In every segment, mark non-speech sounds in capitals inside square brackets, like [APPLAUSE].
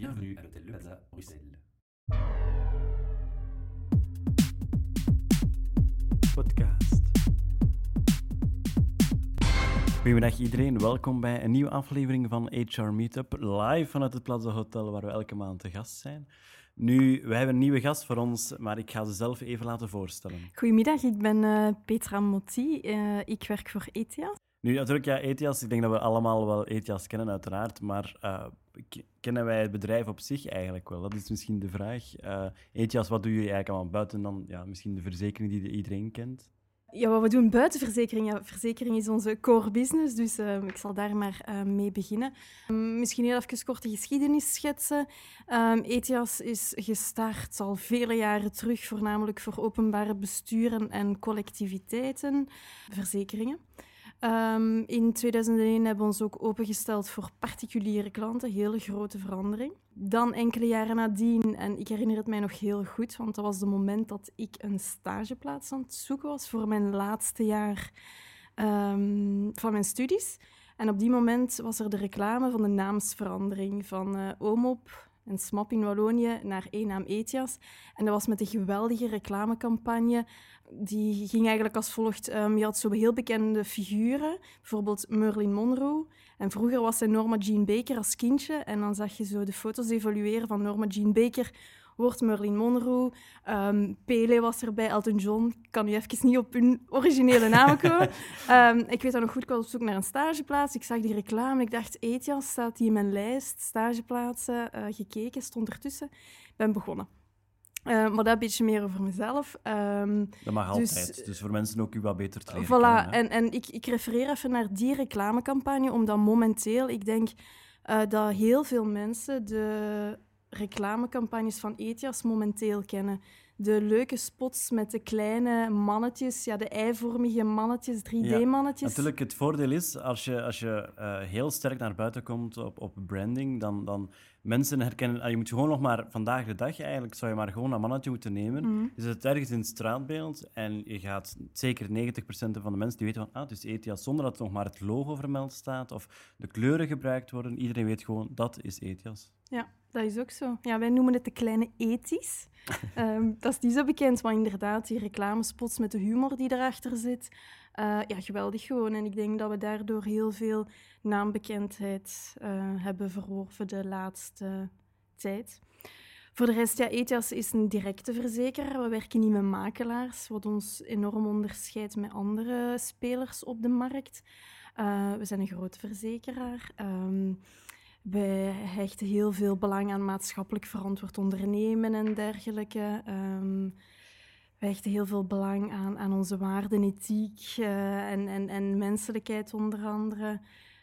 Bienvenue à l'hôtel Le Plaza, Bruxelles. podcast. Goedemiddag iedereen, welkom bij een nieuwe aflevering van HR Meetup, live vanuit het Plaza Hotel waar we elke maand te gast zijn. Nu, wij hebben een nieuwe gast voor ons, maar ik ga ze zelf even laten voorstellen. Goedemiddag, ik ben eh, Petra Motti. Eh, ik werk voor ETIAS. Nu, natuurlijk, ja, ETIAS, ik denk dat we allemaal wel ETIAS kennen, uiteraard, maar eh, kennen wij het bedrijf op zich eigenlijk wel? Dat is misschien de vraag. ETIAS, wat doen jullie eigenlijk allemaal buiten dan ja, misschien de verzekering die iedereen kent? Ja, wat we doen buiten verzekering. Ja, verzekering is onze core business, dus eh, ik zal daar maar eh, mee beginnen. Um, misschien heel even korte geschiedenis schetsen. ETIAS is gestart al vele jaren terug, voornamelijk voor openbare besturen en collectiviteiten, verzekeringen. Um, in 2001 hebben we ons ook opengesteld voor particuliere klanten, hele grote verandering. Dan enkele jaren nadien, en ik herinner het mij nog heel goed, want dat was het moment dat ik een stageplaats aan het zoeken was voor mijn laatste jaar um, van mijn studies. En op die moment was er de reclame van de naamsverandering van uh, OMOP en SMAP in Wallonië naar één naam ETIAS. En dat was met een geweldige reclamecampagne. Die ging eigenlijk als volgt. Um, je had zo heel bekende figuren, bijvoorbeeld Marilyn Monroe. En vroeger was zij Norma Jean Baker als kindje. En dan zag je zo de foto's evolueren van Norma Jean Baker wordt Marilyn Monroe. Um, Pele was erbij, Elton John. Ik kan nu even niet op hun originele namen komen. um, [LAUGHS] ik weet dat nog goed, ik was op zoek naar een stageplaats. Ik zag die reclame. Ik dacht, Etias staat die in mijn lijst. Stageplaatsen, uh, gekeken, stond ertussen. Ik ben begonnen. Uh, maar dat een beetje meer over mezelf. Um, dat mag dus, altijd, dus voor mensen ook u wat beter te leren Voilà, kennen, en, en ik, ik refereer even naar die reclamecampagne, omdat momenteel, ik denk uh, dat heel veel mensen de reclamecampagnes van Etias momenteel kennen. De leuke spots met de kleine mannetjes, ja, de eivormige mannetjes, 3D-mannetjes. Ja, natuurlijk, het voordeel is, als je, als je uh, heel sterk naar buiten komt op, op branding, dan, dan mensen herkennen... Je moet gewoon nog maar, vandaag de dag eigenlijk, zou je maar gewoon een mannetje moeten nemen. Mm. Je zet ergens in het straatbeeld en je gaat zeker 90% van de mensen die weten van, ah, het is Etias, zonder dat nog maar het logo vermeld staat of de kleuren gebruikt worden. Iedereen weet gewoon, dat is Etias. Ja, dat is ook zo. Ja, wij noemen het de kleine ethisch. um, [LAUGHS] dat is niet zo bekend, maar inderdaad, die reclamespots met de humor die erachter zit. Uh, ja, geweldig gewoon. En ik denk dat we daardoor heel veel naambekendheid uh, hebben verworven de laatste tijd. Voor de rest, ja, Etias is een directe verzekeraar. We werken niet met makelaars, wat ons enorm onderscheidt met andere spelers op de markt. Uh, we zijn een grote verzekeraar. Um, wij hechten heel veel belang aan maatschappelijk verantwoord ondernemen en dergelijke. Um, wij hechten heel veel belang aan, aan onze waarden, ethiek uh, en, en, en menselijkheid onder andere.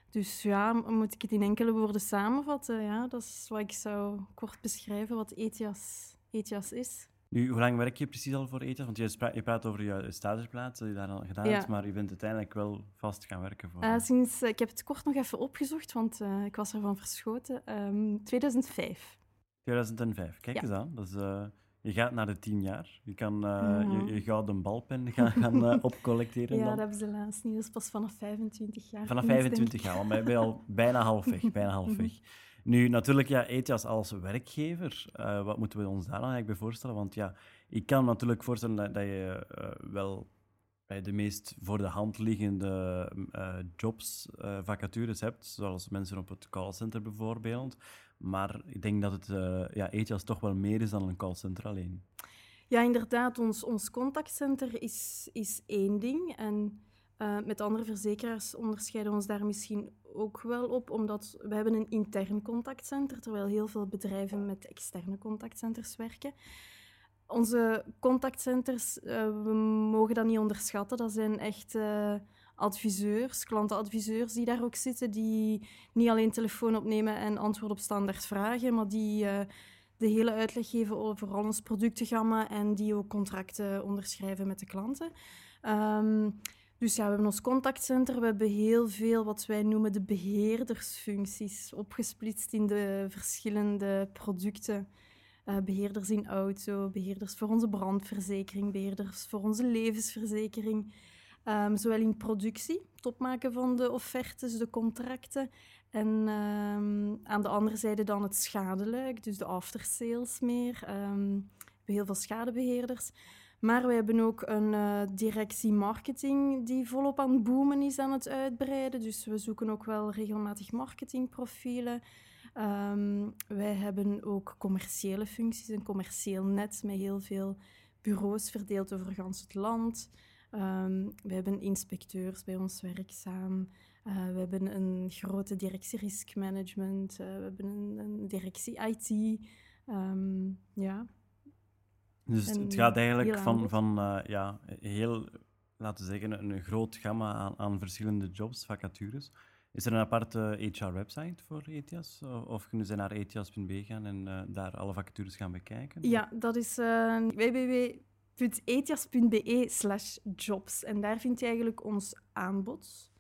Dus ja, moet ik het in enkele woorden samenvatten? Ja, dat is wat ik zou kort beschrijven wat ETIAS, ETIAS is. Nu, hoe lang werk je precies al voor ETIAS? Want je, je praat over je stageplaats die je daar al gedaan ja. hebt, maar je bent uiteindelijk wel vast gaan werken voor. Uh, sinds, uh, ik heb het kort nog even opgezocht, want uh, ik was ervan verschoten. Um, 2005. 2005, kijk ja. eens aan. Dat is, uh, je gaat naar de tien jaar. Je kan mm. je, je, gouden balpen [LAUGHS] gaan, gaan opcollecteren. ja, dan. dat hebben ze helaas niet. Dat is pas vanaf 25 jaar. Vanaf 25 jaar, want ben je al bijna halfweg. bijna halfweg. Nu, natuurlijk, ja, ETIAS als werkgever, uh, wat moeten we ons daar dan eigenlijk bij voorstellen? Want ja, ik kan me natuurlijk voorstellen dat, dat je uh, wel bij de meest voor de hand liggende uh, jobs, vacatures hebt, zoals mensen op het callcenter bijvoorbeeld. Maar ik denk dat het, ja, ETIAS toch wel meer is dan een callcenter alleen. Ja, inderdaad. Ons, ons contactcenter is, is één ding. En uh, met andere verzekeraars onderscheiden we ons daar misschien ook wel op, omdat we hebben een intern contactcenter, terwijl heel veel bedrijven met externe contactcenters werken. Onze contactcenters, uh, we mogen dat niet onderschatten, dat zijn echt uh, adviseurs, klantenadviseurs die daar ook zitten, die niet alleen telefoon opnemen en antwoord op standaard vragen, maar die de hele uitleg geven over ons productengamma en die ook contracten onderschrijven met de klanten. Um, dus ja, we hebben ons contactcenter. We hebben heel veel wat wij noemen de beheerdersfuncties, opgesplitst in de verschillende producten. Uh, beheerders in auto, beheerders voor onze brandverzekering, beheerders voor onze levensverzekering. Um, zowel in productie, opmaken van de offertes, de contracten. En um, aan de andere zijde dan het schadelijk, dus de aftersales meer. Ehm, we hebben heel veel schadebeheerders. Maar we hebben ook een uh, directie marketing die volop aan het boomen is aan het uitbreiden. Dus we zoeken ook wel regelmatig marketingprofielen. Um, wij hebben ook commerciële functies, een commercieel net met heel veel bureaus verdeeld over gans het land. Um, we hebben inspecteurs bij ons werkzaam. Uh, we hebben een grote directie risk management. Uh, we hebben een, directie IT. Um, ja. Dus het gaat eigenlijk van, van uh, ja, heel, laten we zeggen, een groot gamma aan, aan verschillende jobs, vacatures. Is er een aparte HR-website voor ETIAS? Of kunnen ze naar etias.be gaan en daar alle vacatures gaan bekijken? Ja, dat is www.etias.be slash jobs. En daar vind je eigenlijk ons aanbod.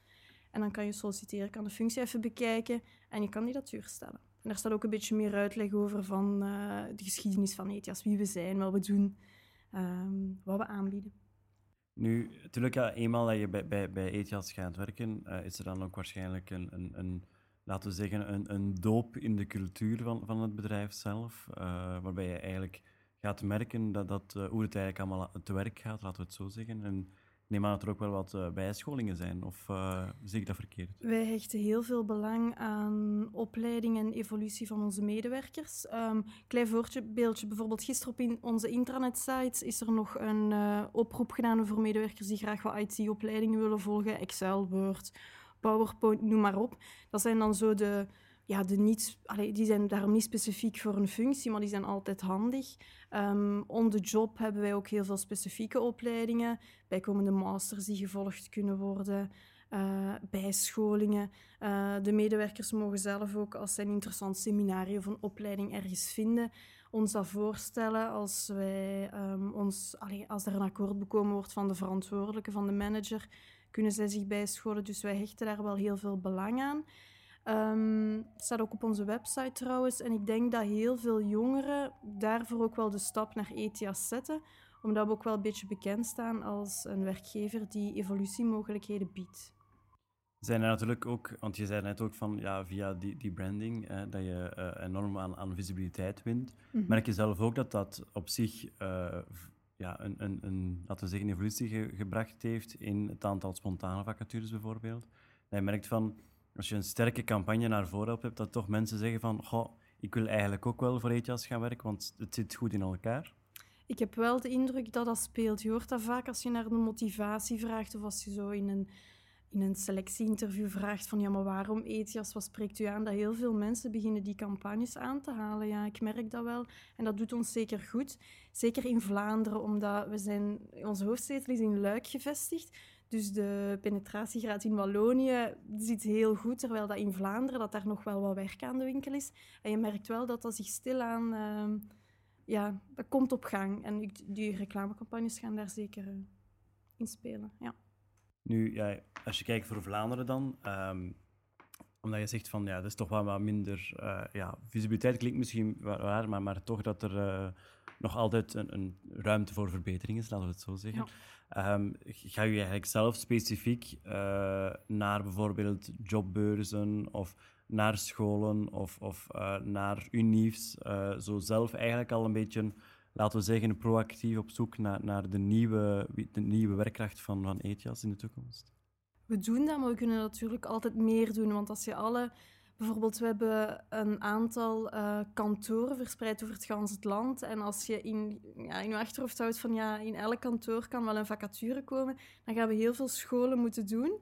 En dan kan je solliciteren, kan de functie even bekijken en je kandidatuur stellen. En daar staat ook een beetje meer uitleg over van uh, de geschiedenis van ETIAS, wie we zijn, wat we doen, um, wat we aanbieden. Nu, natuurlijk, ja, eenmaal dat je bij, bij, bij ETIAS gaat werken, uh, is er dan ook waarschijnlijk een, een, een laten we zeggen, een, een doop in de cultuur van, van het bedrijf zelf, uh, waarbij je eigenlijk gaat merken dat, dat, hoe het eigenlijk allemaal te werk gaat, laten we het zo zeggen. En neem aan dat er ook wel wat uh, bijscholingen zijn, of uh, zie ik dat verkeerd? Wij hechten heel veel belang aan opleiding en evolutie van onze medewerkers. Um, klein voorbeeldje, bijvoorbeeld gisteren op in onze intranet-sites is er nog een uh, oproep gedaan voor medewerkers die graag wat IT-opleidingen willen volgen, Excel, Word, PowerPoint, noem maar op. Dat zijn dan zo de ja, de niet, allee, die zijn daarom niet specifiek voor een functie, maar die zijn altijd handig. Um, on the job hebben wij ook heel veel specifieke opleidingen, bijkomende masters die gevolgd kunnen worden, uh, bijscholingen. Uh, de medewerkers mogen zelf ook, als ze een interessant seminarie of een opleiding ergens vinden, ons dat voorstellen als, wij, um, ons, allee, als er een akkoord bekomen wordt van de verantwoordelijke, van de manager, kunnen zij zich bijscholen. Dus wij hechten daar wel heel veel belang aan. Um, het staat ook op onze website trouwens. En ik denk dat heel veel jongeren daarvoor ook wel de stap naar ETIAS zetten. Omdat we ook wel een beetje bekend staan als een werkgever die evolutiemogelijkheden biedt. Zijn er natuurlijk ook, want je zei net ook van ja, via die, die branding dat je uh, enorm aan, aan visibiliteit wint. Mm -hmm. Merk je zelf ook dat dat op zich uh, ja, een, een, een, laten we zeggen, evolutie ge gebracht heeft in het aantal spontane vacatures bijvoorbeeld? Dat je merkt van als je een sterke campagne naar voren hebt, dat toch mensen zeggen van, goh, ik wil eigenlijk ook wel voor ETIAS gaan werken, want het zit goed in elkaar? Ik heb wel de indruk dat dat speelt. Je hoort dat vaak als je naar de motivatie vraagt of als je zo in een, in een selectieinterview vraagt van ja, maar waarom ETIAS, wat spreekt u aan? Dat heel veel mensen beginnen die campagnes aan te halen. Ja, ik merk dat wel. En dat doet ons zeker goed. Zeker in Vlaanderen, omdat we zijn, onze hoofdzetel is in Luik gevestigd. Dus de penetratiegraad in Wallonië zit heel goed, terwijl dat in Vlaanderen dat daar nog wel wat werk aan de winkel is. En je merkt wel dat dat zich stilaan... Uh, ja, dat komt op gang. En die reclamecampagnes gaan daar zeker uh, in spelen, ja. Nu, ja, als je kijkt voor Vlaanderen dan... Um, omdat je zegt van, ja, dat is toch wel wat minder... Uh, ja, visibiliteit klinkt misschien waar, maar, maar toch dat er uh, nog altijd een, een, ruimte voor verbetering is, laten we het zo zeggen. Ja. Um, ga je eigenlijk zelf specifiek uh, naar bijvoorbeeld jobbeurzen of naar scholen of, of naar uniefs, zo zelf eigenlijk al een beetje, laten we zeggen, proactief op zoek naar, naar de, nieuwe, de nieuwe werkkracht van, van ETIAS in de toekomst? We doen dat, maar we kunnen natuurlijk altijd meer doen, want als je alle Bijvoorbeeld, we hebben een aantal uh, kantoren verspreid over het ganse land. En als je in, ja, in je achterhoofd houdt van ja, in elk kantoor kan wel een vacature komen, dan gaan we heel veel scholen moeten doen.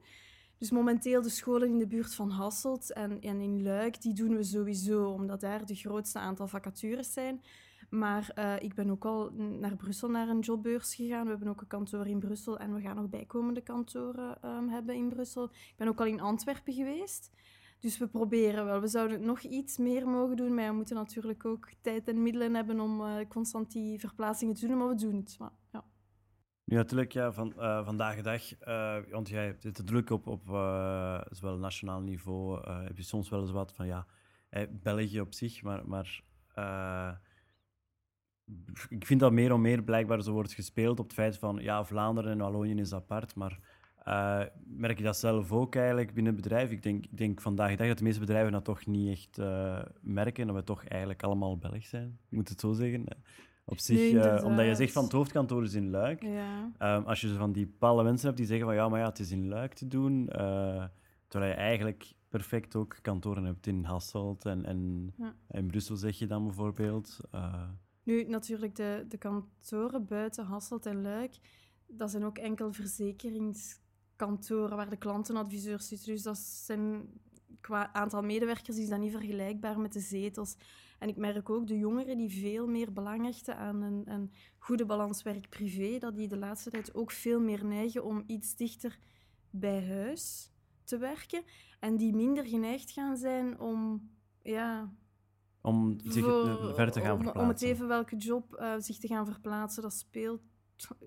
Dus momenteel de scholen in de buurt van Hasselt en, en in Luik, die doen we sowieso, omdat daar de grootste aantal vacatures zijn. Maar uh, ik ben ook al naar Brussel naar een jobbeurs gegaan. We hebben ook een kantoor in Brussel en we gaan nog bijkomende kantoren um, hebben in Brussel. Ik ben ook al in Antwerpen geweest. Dus we proberen wel. We zouden nog iets meer mogen doen, maar we moeten natuurlijk ook tijd en middelen hebben om uh, constant die verplaatsingen te doen, maar we doen het. Maar, ja. Natuurlijk, ja, van, uh, vandaag de dag, want jij zit te druk op, op zowel nationaal niveau, heb je soms wel eens wat van, ja, België op zich, maar, maar ik vind dat meer en meer blijkbaar zo wordt gespeeld op het feit van, ja, Vlaanderen en Wallonië is apart, maar Uh, merk je dat zelf ook eigenlijk binnen het bedrijf? Ik denk, ik denk vandaag de dag dat de meeste bedrijven dat toch niet echt uh, merken, dat we toch eigenlijk allemaal Belg zijn, ik moet het zo zeggen. Op zich, Nee, uh, inderdaad. omdat je zegt van het hoofdkantoor is in Luik. Ja. Um, als je zo van die bepaalde mensen hebt die zeggen van ja, maar ja, het is in Luik te doen, terwijl je eigenlijk perfect ook kantoren hebt in Hasselt en, en Ja. in Brussel zeg je dan bijvoorbeeld. Nu, natuurlijk, de, de kantoren buiten Hasselt en Luik, dat zijn ook enkel verzekeringskantoren waar de klantenadviseur zit. Dus dat zijn, qua aantal medewerkers is dat niet vergelijkbaar met de zetels. En ik merk ook de jongeren die veel meer belang hechten aan een, een goede balans werk-privé, dat die de laatste tijd ook veel meer neigen om iets dichter bij huis te werken. En die minder geneigd gaan zijn om... Ja, om zich voor- ver te gaan om, verplaatsen. om het even welke job eh, zich te gaan verplaatsen, dat speelt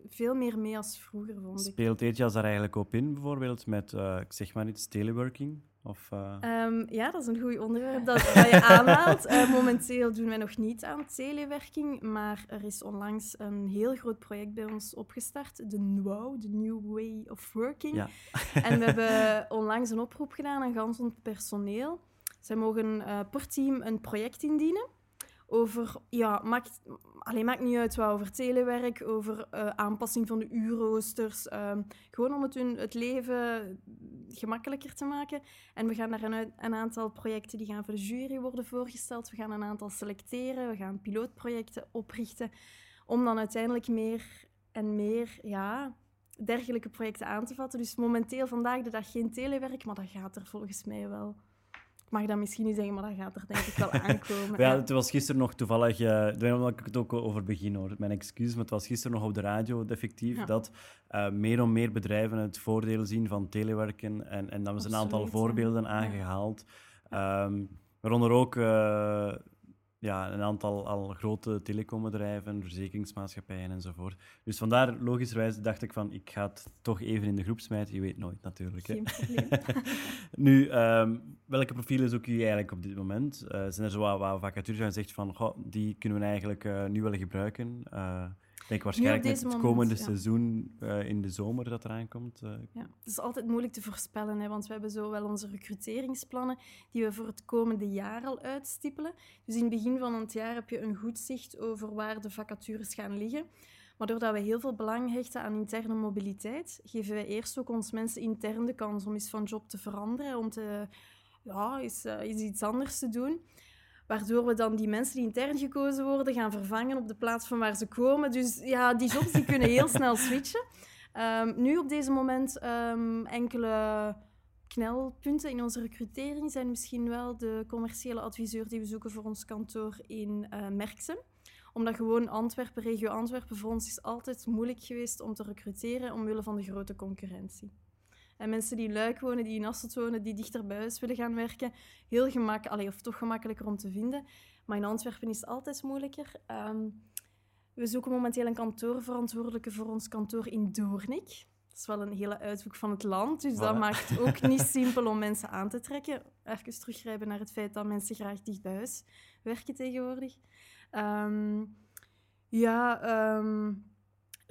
veel meer mee als vroeger, vond ik. Speelt ETIAS daar eigenlijk op in, bijvoorbeeld met, eh, ik zeg maar iets, teleworking? Of, eh, Ehm, ja, dat is een goed onderwerp dat, dat je aanhaalt. Eh, momenteel doen wij nog niet aan telewerking, maar er is onlangs een heel groot project bij ons opgestart, de NWOW, de New Way of Working. Ja. En we [LAUGHS] hebben onlangs een oproep gedaan aan gans ons personeel. Zij mogen eh, per team een project indienen over, ja, maakt, alleen maakt niet uit wat, over telewerk, over eh, aanpassing van de uurroosters, ehm, gewoon om het hun het leven gemakkelijker te maken. En we gaan daar een aantal projecten die gaan voor de jury worden voorgesteld. We gaan een aantal selecteren, we gaan pilootprojecten oprichten, om dan uiteindelijk meer en meer, ja, dergelijke projecten aan te vatten. Dus momenteel, vandaag de dag, geen telewerk, maar dat gaat er volgens mij wel. Ik mag dat misschien niet zeggen, maar dat gaat er denk ik wel [LAUGHS] aankomen. Ja, het was gisteren nog toevallig, eh daarom dat ik het ook over begin hoor, mijn excuus, maar het was gisteren nog op de radio effectief Ja. dat eh, meer en meer bedrijven het voordeel zien van telewerken en, en dan is een aantal voorbeelden aangehaald, Ehm, waaronder ook eh, ja, een aantal al grote telecombedrijven, verzekeringsmaatschappijen enzovoort. Dus vandaar, logischerwijs, dacht ik van, ik ga het toch even in de groep smijten, je weet nooit natuurlijk. Hè. Geen [LAUGHS] probleem. Nu, ehm, welke profielen zoeken jullie eigenlijk op dit moment? Eh, zijn er zo wat, wat vacatures waar je zegt van, goh, die kunnen we eigenlijk eh, nu wel gebruiken? Eh, denk waarschijnlijk met het moment, komende ja. seizoen eh, in de zomer dat eraan komt. eh, Ja, het is altijd moeilijk te voorspellen, hè, want we hebben zo wel onze recruteringsplannen die we voor het komende jaar al uitstippelen. Dus in het begin van het jaar heb je een goed zicht over waar de vacatures gaan liggen. Maar doordat we heel veel belang hechten aan interne mobiliteit, geven wij eerst ook ons mensen intern de kans om eens van job te veranderen, om te, ja, eens, eh, eens iets anders te doen. Waardoor we dan die mensen die intern gekozen worden gaan vervangen op de plaats van waar ze komen. Dus ja, die jobs die kunnen heel snel switchen. Ehm, nu op deze moment ehm, enkele knelpunten in onze recrutering zijn misschien wel de commerciële adviseur die we zoeken voor ons kantoor in eh Merksem. Omdat gewoon Antwerpen, regio Antwerpen, voor ons is altijd moeilijk geweest om te recruteren omwille van de grote concurrentie. En mensen die in Luik wonen, die in Asselt wonen, die dichter bij huis willen gaan werken, heel gemakkelijk, of toch gemakkelijker om te vinden. Maar in Antwerpen is het altijd moeilijker. Ehm, we zoeken momenteel een kantoorverantwoordelijke voor ons kantoor in Doornik. Dat is wel een hele uithoek van het land, dus dat maakt het ook [LAUGHS] niet simpel om mensen aan te trekken. Even teruggrijpen naar het feit dat mensen graag dicht bij huis werken tegenwoordig. Ehm, ja, ehm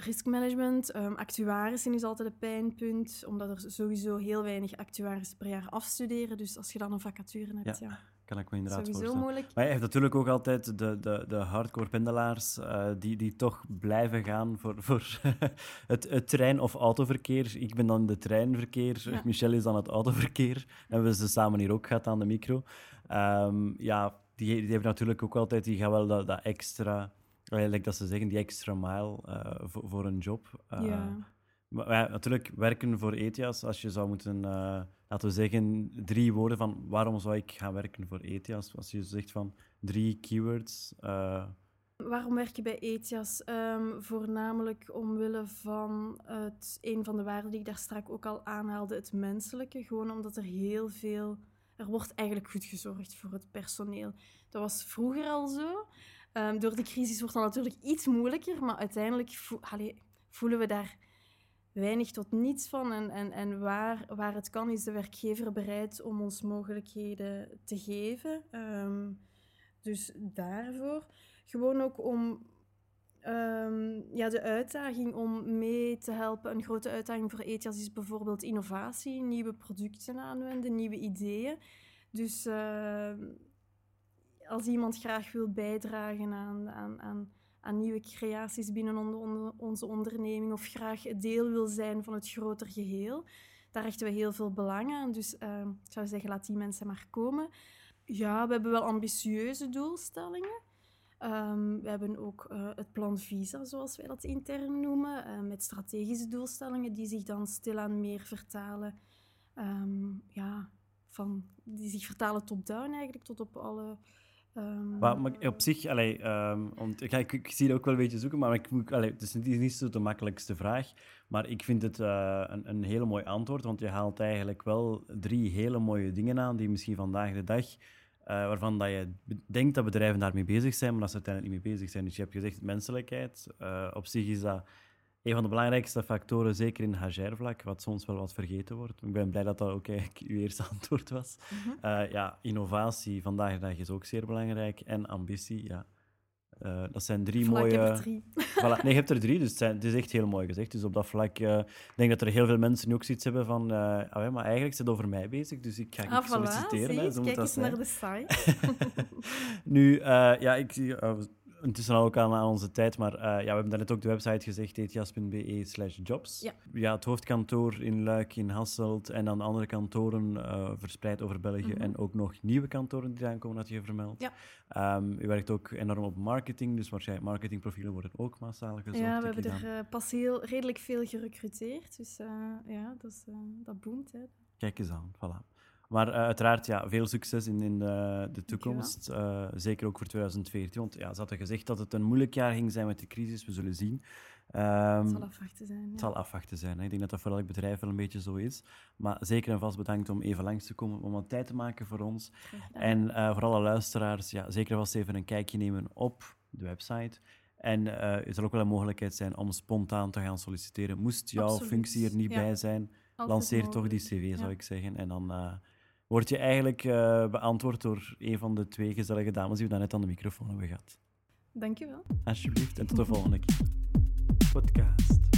riskmanagement, ehm actuarissen is altijd een pijnpunt, omdat er sowieso heel weinig actuarissen per jaar afstuderen. Dus als je dan een vacature hebt, ja, kan ik me inderdaad sowieso voorstellen. moeilijk. Maar je hebt natuurlijk ook altijd de, de, de hardcore pendelaars eh, die, die toch blijven gaan voor, voor [LAUGHS] het, het trein- of autoverkeer. Ik ben dan de treinverkeer, Ja. Michel is dan het autoverkeer. En we ze samen hier ook gehad aan de micro. Ehm, ja, die, die hebben natuurlijk ook altijd, die gaan wel dat, dat extra, eigenlijk dat ze zeggen, die extra mile eh, voor, voor een job. Eh, ja. maar ja, natuurlijk, werken voor ETIAS, als je zou moeten, eh, laten we zeggen, drie woorden van waarom zou ik gaan werken voor ETIAS? Als je zegt van drie keywords. eh, Waarom werk je bij ETIAS? Ehm, voornamelijk omwille van het, een van de waarden die ik daar straks ook al aanhaalde, het menselijke. Gewoon omdat er heel veel... Er wordt eigenlijk goed gezorgd voor het personeel. Dat was vroeger al zo. Ehm, door de crisis wordt dat natuurlijk iets moeilijker, maar uiteindelijk voelen we daar weinig tot niets van. En, en, en waar, waar het kan, is de werkgever bereid om ons mogelijkheden te geven. Ehm, dus daarvoor. Gewoon ook om ehm, ja, de uitdaging om mee te helpen, een grote uitdaging voor ETIAS is bijvoorbeeld innovatie, nieuwe producten aanwenden, nieuwe ideeën. Dus als iemand graag wil bijdragen aan, aan, aan, aan nieuwe creaties binnen on- on- onze onderneming of graag deel wil zijn van het groter geheel, daar hechten we heel veel belang aan. Dus ehm, ik zou zeggen, laat die mensen maar komen. Ja, we hebben wel ambitieuze doelstellingen. Ehm, we hebben ook eh, het plan Visa, zoals wij dat intern noemen, eh, met strategische doelstellingen die zich dan stilaan meer vertalen, ehm, ja, van, die zich vertalen top-down eigenlijk, tot op alle... ehm, Maar, op zich, allee, ehm, want, ik, ik, ik zie het ook wel een beetje zoeken, maar ik, allee, het is niet, zo de makkelijkste vraag. Maar ik vind het eh, een, een hele mooi antwoord, want je haalt eigenlijk wel drie hele mooie dingen aan die misschien vandaag de dag, eh, waarvan dat je denkt dat bedrijven daarmee bezig zijn, maar dat ze uiteindelijk niet mee bezig zijn. Dus je hebt gezegd menselijkheid. Eh, op zich is dat een van de belangrijkste factoren, zeker in HR-vlak, wat soms wel wat vergeten wordt. Ik ben blij dat dat ook eigenlijk uw eerste [LAUGHS] antwoord was. Mhm. Eh, ja, innovatie vandaag de dag is ook zeer belangrijk. En ambitie, ja. Eh, dat zijn drie Voilà, ik mooie... heb er drie. Voilà. Nee, je hebt er drie, dus het, zijn- het is echt heel mooi gezegd. Dus op dat vlak eh, ik denk dat er heel veel mensen nu ook zoiets hebben van... ah, ja, maar eigenlijk zit het over mij bezig, dus ik ga Ah, voilà, solliciteren. zie hè, je, zo moet kijk dat eens naar de site. [LAUGHS] [LAUGHS] nu, ja, ik zie... intussen al ook aan, aan onze tijd, maar eh, ja, we hebben daarnet ook de website gezegd, etias.be slash jobs. Ja. het hoofdkantoor in Luik, in Hasselt en dan andere kantoren eh, verspreid over België Mhm. en ook nog nieuwe kantoren die eraan komen, had je vermeld. Ja. Ehm, u werkt ook enorm op marketing, dus waarschijnlijk marketingprofielen worden ook massaal gezocht. Ja, we hebben er eh, pas heel, redelijk veel gerecruiteerd. Dus ja, dat, is, dat boomt. Hè. Kijk eens aan, voilà. Maar eh, uiteraard, ja, veel succes in, in de, de toekomst. eh, zeker ook voor 2014. Want ja, ze hadden gezegd dat het een moeilijk jaar ging zijn met de crisis. We zullen zien. Ehm, Het zal afwachten zijn. het zal afwachten zijn. Hè. Ik denk dat dat voor elk bedrijf wel een beetje zo is. Maar zeker en vast bedankt om even langs te komen, om wat tijd te maken voor ons. En eh, voor alle luisteraars, ja, zeker en vast even een kijkje nemen op de website. En eh er zal ook wel een mogelijkheid zijn om spontaan te gaan solliciteren. Moest jouw Absoluut, functie er niet ja. bij zijn, Altijd lanceer toch die cv, zou Ja. ik zeggen. En dan word je eigenlijk eh, beantwoord door een van de twee gezellige dames die we daarnet aan de microfoon hebben gehad. Dank je wel. Alsjeblieft, en tot de volgende keer. Podcast.